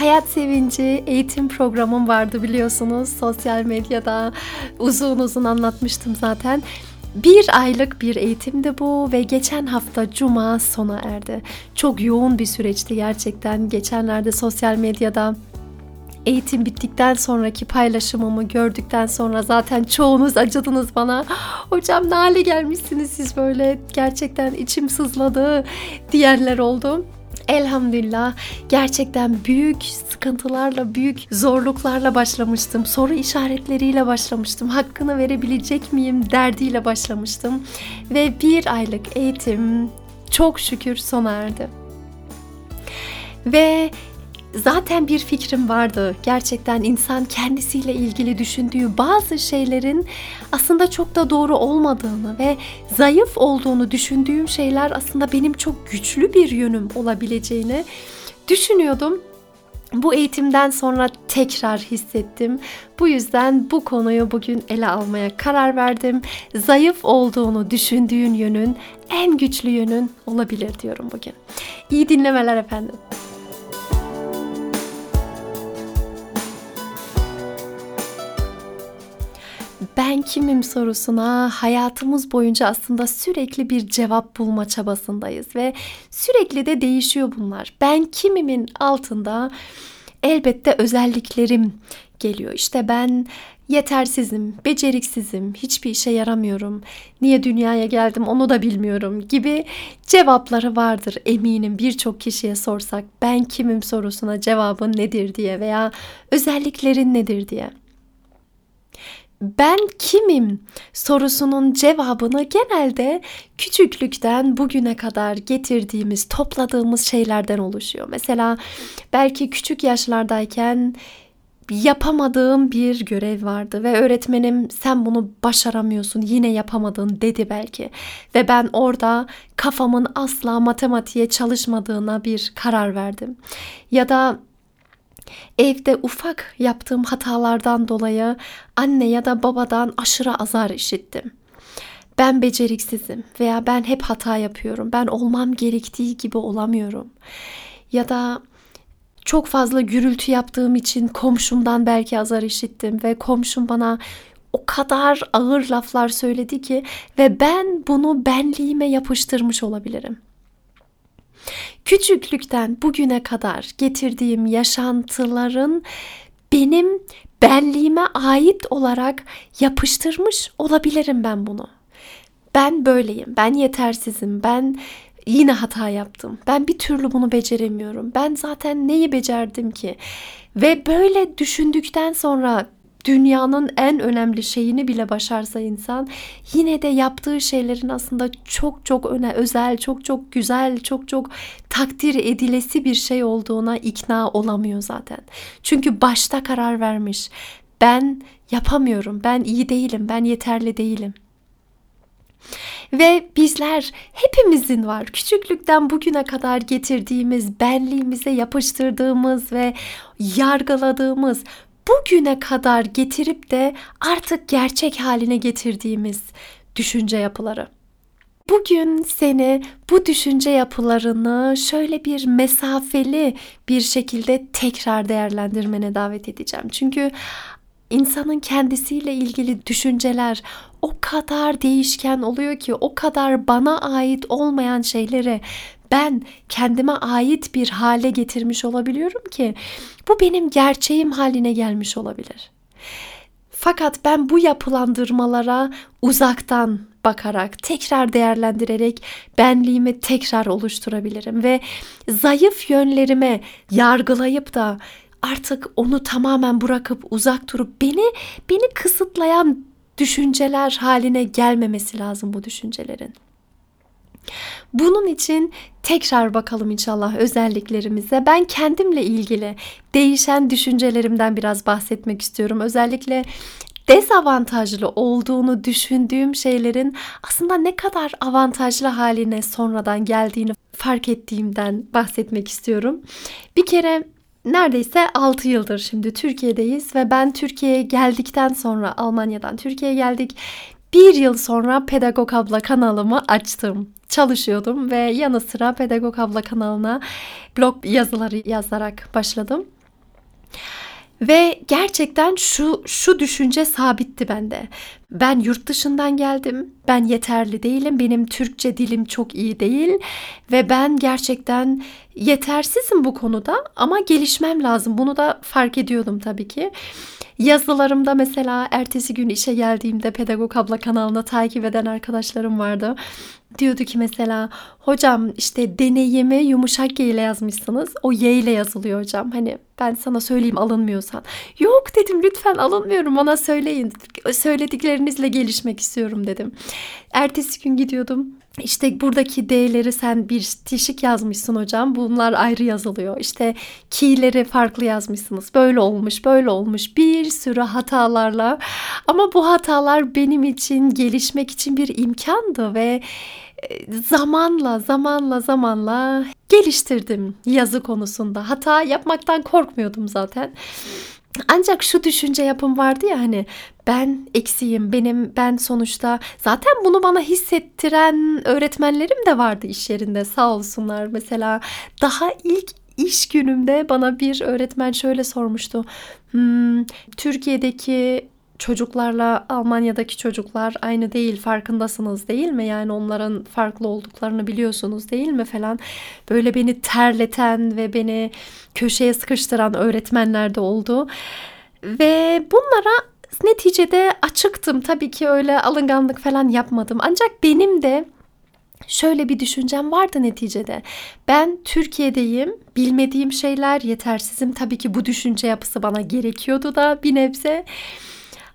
Hayat Sevinci eğitim programım vardı biliyorsunuz. Sosyal medyada uzun uzun anlatmıştım zaten. Bir aylık bir eğitimdi bu ve geçen hafta cuma sona erdi. Çok yoğun bir süreçti gerçekten. Geçenlerde sosyal medyada eğitim bittikten sonraki paylaşımımı gördükten sonra zaten çoğunuz acıdınız bana. Hocam ne hale gelmişsiniz siz böyle gerçekten içim sızladı diyenler oldu. Elhamdülillah gerçekten büyük sıkıntılarla, büyük zorluklarla başlamıştım. Soru işaretleriyle başlamıştım. Hakkını verebilecek miyim derdiyle başlamıştım. Ve bir aylık eğitim çok şükür sona erdi. Ve zaten bir fikrim vardı. Gerçekten insan kendisiyle ilgili düşündüğü bazı şeylerin aslında çok da doğru olmadığını ve zayıf olduğunu düşündüğüm şeyler aslında benim çok güçlü bir yönüm olabileceğini düşünüyordum. Bu eğitimden sonra tekrar hissettim. Bu yüzden bu konuyu bugün ele almaya karar verdim. Zayıf olduğunu düşündüğün yönün en güçlü yönün olabilir diyorum bugün. İyi dinlemeler efendim. Ben kimim sorusuna hayatımız boyunca aslında sürekli bir cevap bulma çabasındayız ve sürekli de değişiyor bunlar. Ben kimimin altında elbette özelliklerim geliyor. İşte ben yetersizim, beceriksizim, hiçbir işe yaramıyorum, niye dünyaya geldim onu da bilmiyorum gibi cevapları vardır eminim birçok kişiye sorsak ben kimim sorusuna cevabın nedir diye veya özelliklerin nedir diye ben kimim sorusunun cevabını genelde küçüklükten bugüne kadar getirdiğimiz, topladığımız şeylerden oluşuyor. Mesela belki küçük yaşlardayken yapamadığım bir görev vardı ve öğretmenim sen bunu başaramıyorsun yine yapamadın dedi belki ve ben orada kafamın asla matematiğe çalışmadığına bir karar verdim ya da Evde ufak yaptığım hatalardan dolayı anne ya da babadan aşırı azar işittim. Ben beceriksizim veya ben hep hata yapıyorum. Ben olmam gerektiği gibi olamıyorum. Ya da çok fazla gürültü yaptığım için komşumdan belki azar işittim ve komşum bana o kadar ağır laflar söyledi ki ve ben bunu benliğime yapıştırmış olabilirim. Küçüklükten bugüne kadar getirdiğim yaşantıların benim benliğime ait olarak yapıştırmış olabilirim ben bunu. Ben böyleyim, ben yetersizim, ben yine hata yaptım. Ben bir türlü bunu beceremiyorum. Ben zaten neyi becerdim ki? Ve böyle düşündükten sonra dünyanın en önemli şeyini bile başarsa insan yine de yaptığı şeylerin aslında çok çok öne özel, çok çok güzel, çok çok takdir edilesi bir şey olduğuna ikna olamıyor zaten. Çünkü başta karar vermiş. Ben yapamıyorum, ben iyi değilim, ben yeterli değilim. Ve bizler hepimizin var. Küçüklükten bugüne kadar getirdiğimiz, benliğimize yapıştırdığımız ve yargıladığımız bugüne kadar getirip de artık gerçek haline getirdiğimiz düşünce yapıları. Bugün seni bu düşünce yapılarını şöyle bir mesafeli bir şekilde tekrar değerlendirmene davet edeceğim. Çünkü insanın kendisiyle ilgili düşünceler o kadar değişken oluyor ki o kadar bana ait olmayan şeyleri ben kendime ait bir hale getirmiş olabiliyorum ki bu benim gerçeğim haline gelmiş olabilir. Fakat ben bu yapılandırmalara uzaktan bakarak, tekrar değerlendirerek benliğimi tekrar oluşturabilirim ve zayıf yönlerime yargılayıp da artık onu tamamen bırakıp uzak durup beni beni kısıtlayan düşünceler haline gelmemesi lazım bu düşüncelerin. Bunun için tekrar bakalım inşallah özelliklerimize. Ben kendimle ilgili değişen düşüncelerimden biraz bahsetmek istiyorum. Özellikle dezavantajlı olduğunu düşündüğüm şeylerin aslında ne kadar avantajlı haline sonradan geldiğini fark ettiğimden bahsetmek istiyorum. Bir kere neredeyse 6 yıldır şimdi Türkiye'deyiz ve ben Türkiye'ye geldikten sonra Almanya'dan Türkiye'ye geldik. Bir yıl sonra Pedagog Abla kanalımı açtım. Çalışıyordum ve yanı sıra Pedagog Abla kanalına blog yazıları yazarak başladım. Ve gerçekten şu şu düşünce sabitti bende. Ben yurt dışından geldim. Ben yeterli değilim. Benim Türkçe dilim çok iyi değil ve ben gerçekten yetersizim bu konuda ama gelişmem lazım. Bunu da fark ediyordum tabii ki. Yazılarımda mesela ertesi gün işe geldiğimde Pedagog Abla kanalına takip eden arkadaşlarım vardı. Diyordu ki mesela hocam işte deneyimi yumuşak G ile yazmışsınız. O Y ile yazılıyor hocam. Hani ben sana söyleyeyim alınmıyorsan. Yok dedim lütfen alınmıyorum bana söyleyin. Söylediklerinizle gelişmek istiyorum dedim. Ertesi gün gidiyordum. İşte buradaki D'leri sen bir tişik yazmışsın hocam. Bunlar ayrı yazılıyor. İşte ki'leri farklı yazmışsınız. Böyle olmuş, böyle olmuş. Bir sürü hatalarla. Ama bu hatalar benim için gelişmek için bir imkandı ve zamanla zamanla zamanla geliştirdim yazı konusunda. Hata yapmaktan korkmuyordum zaten. Ancak şu düşünce yapım vardı ya hani ben eksiyim benim ben sonuçta zaten bunu bana hissettiren öğretmenlerim de vardı iş yerinde sağ olsunlar. Mesela daha ilk iş günümde bana bir öğretmen şöyle sormuştu. Hmm, Türkiye'deki çocuklarla Almanya'daki çocuklar aynı değil farkındasınız değil mi? Yani onların farklı olduklarını biliyorsunuz değil mi falan. Böyle beni terleten ve beni köşeye sıkıştıran öğretmenler de oldu. Ve bunlara neticede açıktım. Tabii ki öyle alınganlık falan yapmadım. Ancak benim de şöyle bir düşüncem vardı neticede. Ben Türkiye'deyim, bilmediğim şeyler, yetersizim. Tabii ki bu düşünce yapısı bana gerekiyordu da bir nebze.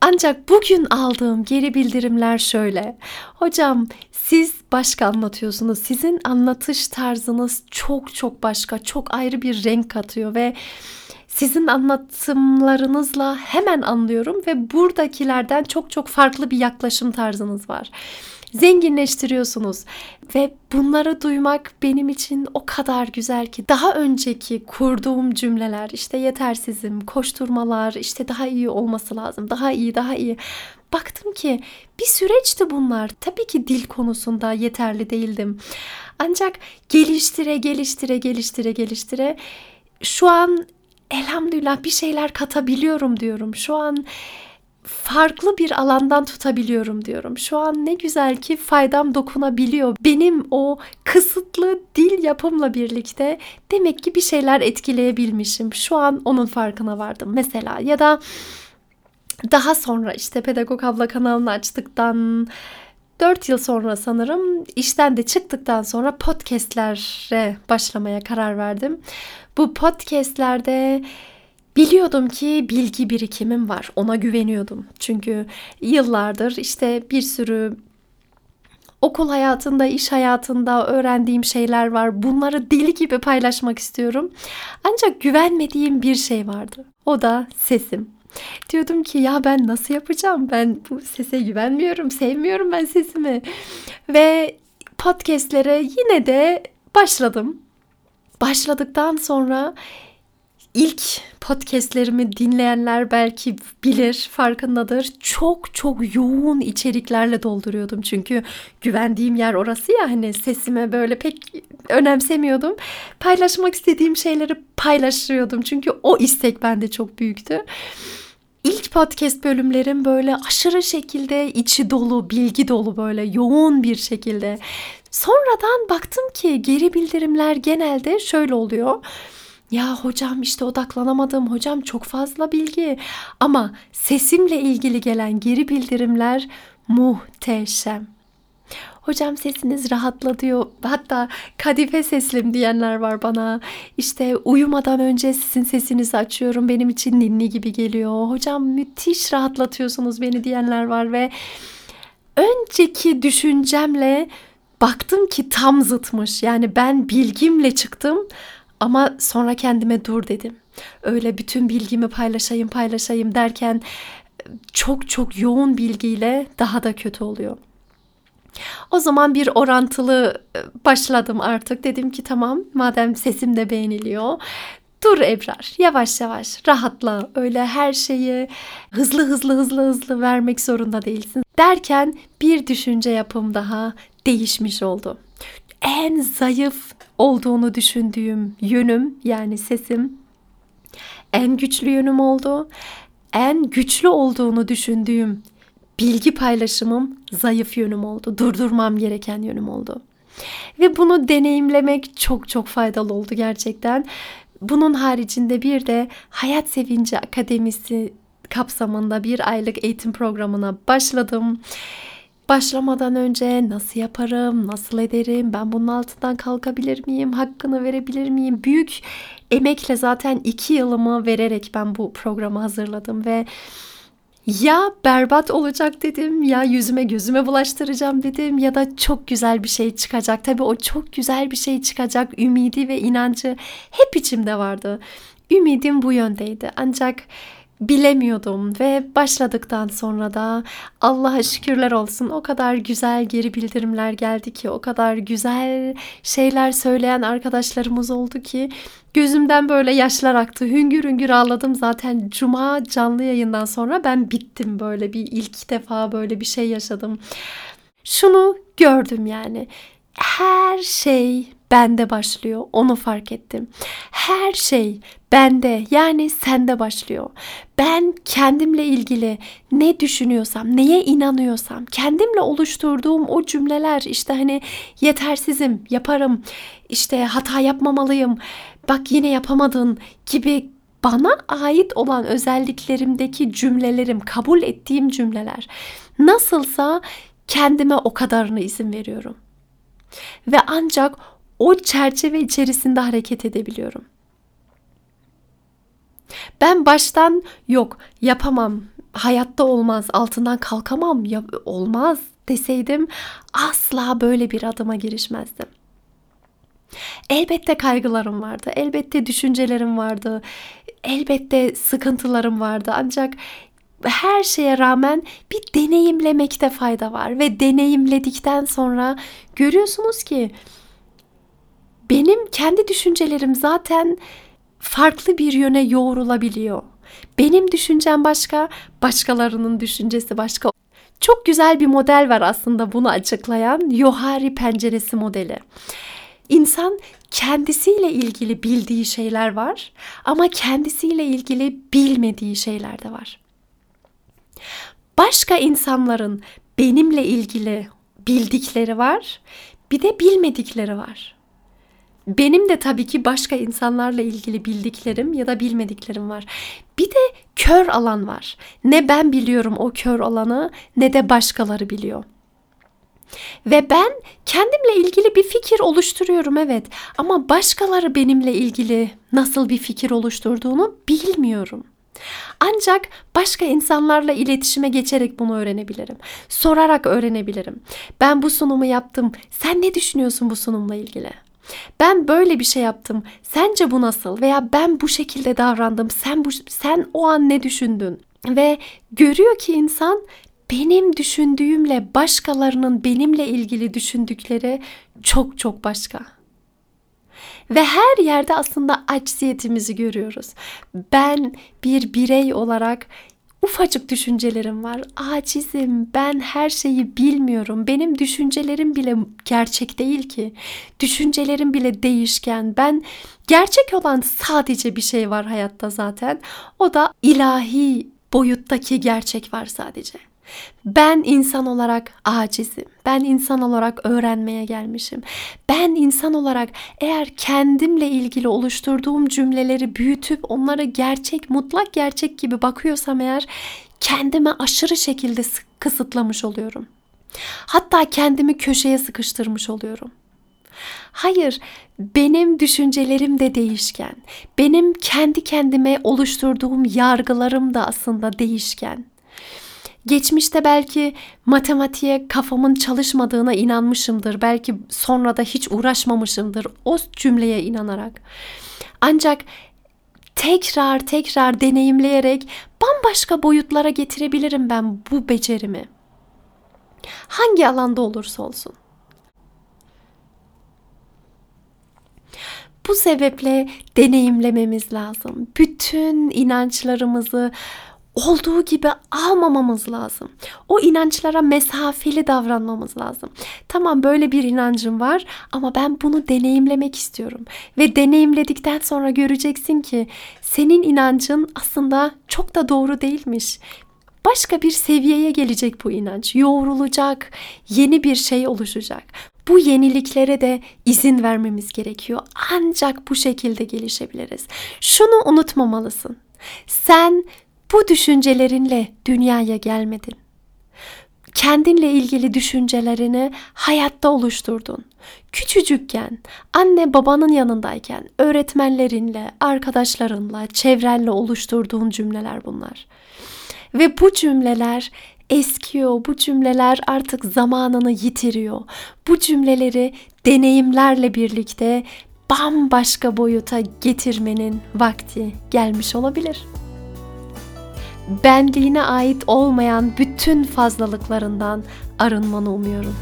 Ancak bugün aldığım geri bildirimler şöyle. Hocam siz başka anlatıyorsunuz. Sizin anlatış tarzınız çok çok başka, çok ayrı bir renk katıyor ve sizin anlatımlarınızla hemen anlıyorum ve buradakilerden çok çok farklı bir yaklaşım tarzınız var zenginleştiriyorsunuz. Ve bunları duymak benim için o kadar güzel ki daha önceki kurduğum cümleler işte yetersizim, koşturmalar, işte daha iyi olması lazım, daha iyi, daha iyi. Baktım ki bir süreçti bunlar. Tabii ki dil konusunda yeterli değildim. Ancak geliştire, geliştire, geliştire, geliştire şu an elhamdülillah bir şeyler katabiliyorum diyorum. Şu an farklı bir alandan tutabiliyorum diyorum. Şu an ne güzel ki faydam dokunabiliyor. Benim o kısıtlı dil yapımla birlikte demek ki bir şeyler etkileyebilmişim. Şu an onun farkına vardım mesela ya da daha sonra işte Pedagog Abla kanalını açtıktan 4 yıl sonra sanırım işten de çıktıktan sonra podcastlere başlamaya karar verdim. Bu podcastlerde Biliyordum ki bilgi birikimim var. Ona güveniyordum. Çünkü yıllardır işte bir sürü okul hayatında, iş hayatında öğrendiğim şeyler var. Bunları deli gibi paylaşmak istiyorum. Ancak güvenmediğim bir şey vardı. O da sesim. Diyordum ki ya ben nasıl yapacağım? Ben bu sese güvenmiyorum, sevmiyorum ben sesimi. Ve podcastlere yine de başladım. Başladıktan sonra ilk podcastlerimi dinleyenler belki bilir, farkındadır. Çok çok yoğun içeriklerle dolduruyordum. Çünkü güvendiğim yer orası ya hani sesime böyle pek önemsemiyordum. Paylaşmak istediğim şeyleri paylaşıyordum. Çünkü o istek bende çok büyüktü. İlk podcast bölümlerim böyle aşırı şekilde içi dolu, bilgi dolu böyle yoğun bir şekilde. Sonradan baktım ki geri bildirimler genelde şöyle oluyor ya hocam işte odaklanamadım. Hocam çok fazla bilgi. Ama sesimle ilgili gelen geri bildirimler muhteşem. Hocam sesiniz rahatla diyor. Hatta kadife seslim diyenler var bana. İşte uyumadan önce sizin sesinizi açıyorum. Benim için ninni gibi geliyor. Hocam müthiş rahatlatıyorsunuz beni diyenler var ve önceki düşüncemle baktım ki tam zıtmış. Yani ben bilgimle çıktım ama sonra kendime dur dedim. Öyle bütün bilgimi paylaşayım paylaşayım derken çok çok yoğun bilgiyle daha da kötü oluyor. O zaman bir orantılı e, başladım artık. Dedim ki tamam madem sesim de beğeniliyor. Dur Ebrar yavaş yavaş rahatla öyle her şeyi hızlı hızlı hızlı hızlı vermek zorunda değilsin. Derken bir düşünce yapım daha değişmiş oldu. En zayıf olduğunu düşündüğüm yönüm yani sesim en güçlü yönüm oldu. En güçlü olduğunu düşündüğüm bilgi paylaşımım zayıf yönüm oldu. Durdurmam gereken yönüm oldu. Ve bunu deneyimlemek çok çok faydalı oldu gerçekten. Bunun haricinde bir de Hayat Sevinci Akademisi kapsamında bir aylık eğitim programına başladım. Başlamadan önce nasıl yaparım, nasıl ederim, ben bunun altından kalkabilir miyim, hakkını verebilir miyim? Büyük emekle zaten iki yılımı vererek ben bu programı hazırladım ve ya berbat olacak dedim ya yüzüme gözüme bulaştıracağım dedim ya da çok güzel bir şey çıkacak. Tabii o çok güzel bir şey çıkacak ümidi ve inancı hep içimde vardı. Ümidim bu yöndeydi. Ancak bilemiyordum ve başladıktan sonra da Allah'a şükürler olsun o kadar güzel geri bildirimler geldi ki o kadar güzel şeyler söyleyen arkadaşlarımız oldu ki gözümden böyle yaşlar aktı. Hüngür hüngür ağladım zaten cuma canlı yayından sonra ben bittim böyle bir ilk defa böyle bir şey yaşadım. Şunu gördüm yani her şey bende başlıyor. Onu fark ettim. Her şey bende yani sende başlıyor. Ben kendimle ilgili ne düşünüyorsam, neye inanıyorsam, kendimle oluşturduğum o cümleler işte hani yetersizim, yaparım, işte hata yapmamalıyım, bak yine yapamadın gibi bana ait olan özelliklerimdeki cümlelerim, kabul ettiğim cümleler nasılsa kendime o kadarını izin veriyorum. Ve ancak o çerçeve içerisinde hareket edebiliyorum. Ben baştan yok yapamam, hayatta olmaz, altından kalkamam, ya, olmaz deseydim asla böyle bir adıma girişmezdim. Elbette kaygılarım vardı, elbette düşüncelerim vardı, elbette sıkıntılarım vardı. Ancak her şeye rağmen bir deneyimlemekte fayda var ve deneyimledikten sonra görüyorsunuz ki benim kendi düşüncelerim zaten farklı bir yöne yoğrulabiliyor. Benim düşüncem başka, başkalarının düşüncesi başka. Çok güzel bir model var aslında bunu açıklayan Yohari penceresi modeli. İnsan kendisiyle ilgili bildiği şeyler var ama kendisiyle ilgili bilmediği şeyler de var. Başka insanların benimle ilgili bildikleri var, bir de bilmedikleri var. Benim de tabii ki başka insanlarla ilgili bildiklerim ya da bilmediklerim var. Bir de kör alan var. Ne ben biliyorum o kör alanı ne de başkaları biliyor. Ve ben kendimle ilgili bir fikir oluşturuyorum evet ama başkaları benimle ilgili nasıl bir fikir oluşturduğunu bilmiyorum. Ancak başka insanlarla iletişime geçerek bunu öğrenebilirim. Sorarak öğrenebilirim. Ben bu sunumu yaptım. Sen ne düşünüyorsun bu sunumla ilgili? Ben böyle bir şey yaptım. Sence bu nasıl? Veya ben bu şekilde davrandım. Sen bu sen o an ne düşündün? Ve görüyor ki insan benim düşündüğümle başkalarının benimle ilgili düşündükleri çok çok başka. Ve her yerde aslında acziyetimizi görüyoruz. Ben bir birey olarak ufacık düşüncelerim var. Acizim, ben her şeyi bilmiyorum. Benim düşüncelerim bile gerçek değil ki. Düşüncelerim bile değişken. Ben gerçek olan sadece bir şey var hayatta zaten. O da ilahi boyuttaki gerçek var sadece. Ben insan olarak acizim. Ben insan olarak öğrenmeye gelmişim. Ben insan olarak eğer kendimle ilgili oluşturduğum cümleleri büyütüp onlara gerçek, mutlak gerçek gibi bakıyorsam eğer kendime aşırı şekilde kısıtlamış oluyorum. Hatta kendimi köşeye sıkıştırmış oluyorum. Hayır, benim düşüncelerim de değişken. Benim kendi kendime oluşturduğum yargılarım da aslında değişken Geçmişte belki matematiğe kafamın çalışmadığına inanmışımdır. Belki sonra da hiç uğraşmamışımdır o cümleye inanarak. Ancak tekrar tekrar deneyimleyerek bambaşka boyutlara getirebilirim ben bu becerimi. Hangi alanda olursa olsun. Bu sebeple deneyimlememiz lazım. Bütün inançlarımızı olduğu gibi almamamız lazım. O inançlara mesafeli davranmamız lazım. Tamam böyle bir inancım var ama ben bunu deneyimlemek istiyorum. Ve deneyimledikten sonra göreceksin ki senin inancın aslında çok da doğru değilmiş. Başka bir seviyeye gelecek bu inanç. Yoğrulacak, yeni bir şey oluşacak. Bu yeniliklere de izin vermemiz gerekiyor. Ancak bu şekilde gelişebiliriz. Şunu unutmamalısın. Sen bu düşüncelerinle dünyaya gelmedin. Kendinle ilgili düşüncelerini hayatta oluşturdun. Küçücükken, anne babanın yanındayken, öğretmenlerinle, arkadaşlarınla, çevrenle oluşturduğun cümleler bunlar. Ve bu cümleler eskiyor. Bu cümleler artık zamanını yitiriyor. Bu cümleleri deneyimlerle birlikte bambaşka boyuta getirmenin vakti gelmiş olabilir. Benliğine ait olmayan bütün fazlalıklarından arınmanı umuyorum.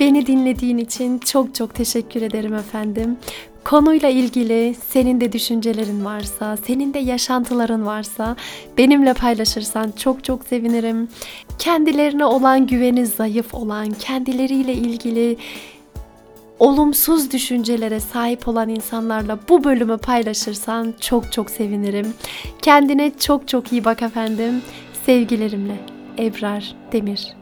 Beni dinlediğin için çok çok teşekkür ederim efendim. Konuyla ilgili senin de düşüncelerin varsa, senin de yaşantıların varsa benimle paylaşırsan çok çok sevinirim. Kendilerine olan güveni zayıf olan, kendileriyle ilgili olumsuz düşüncelere sahip olan insanlarla bu bölümü paylaşırsan çok çok sevinirim. Kendine çok çok iyi bak efendim. Sevgilerimle Ebrar Demir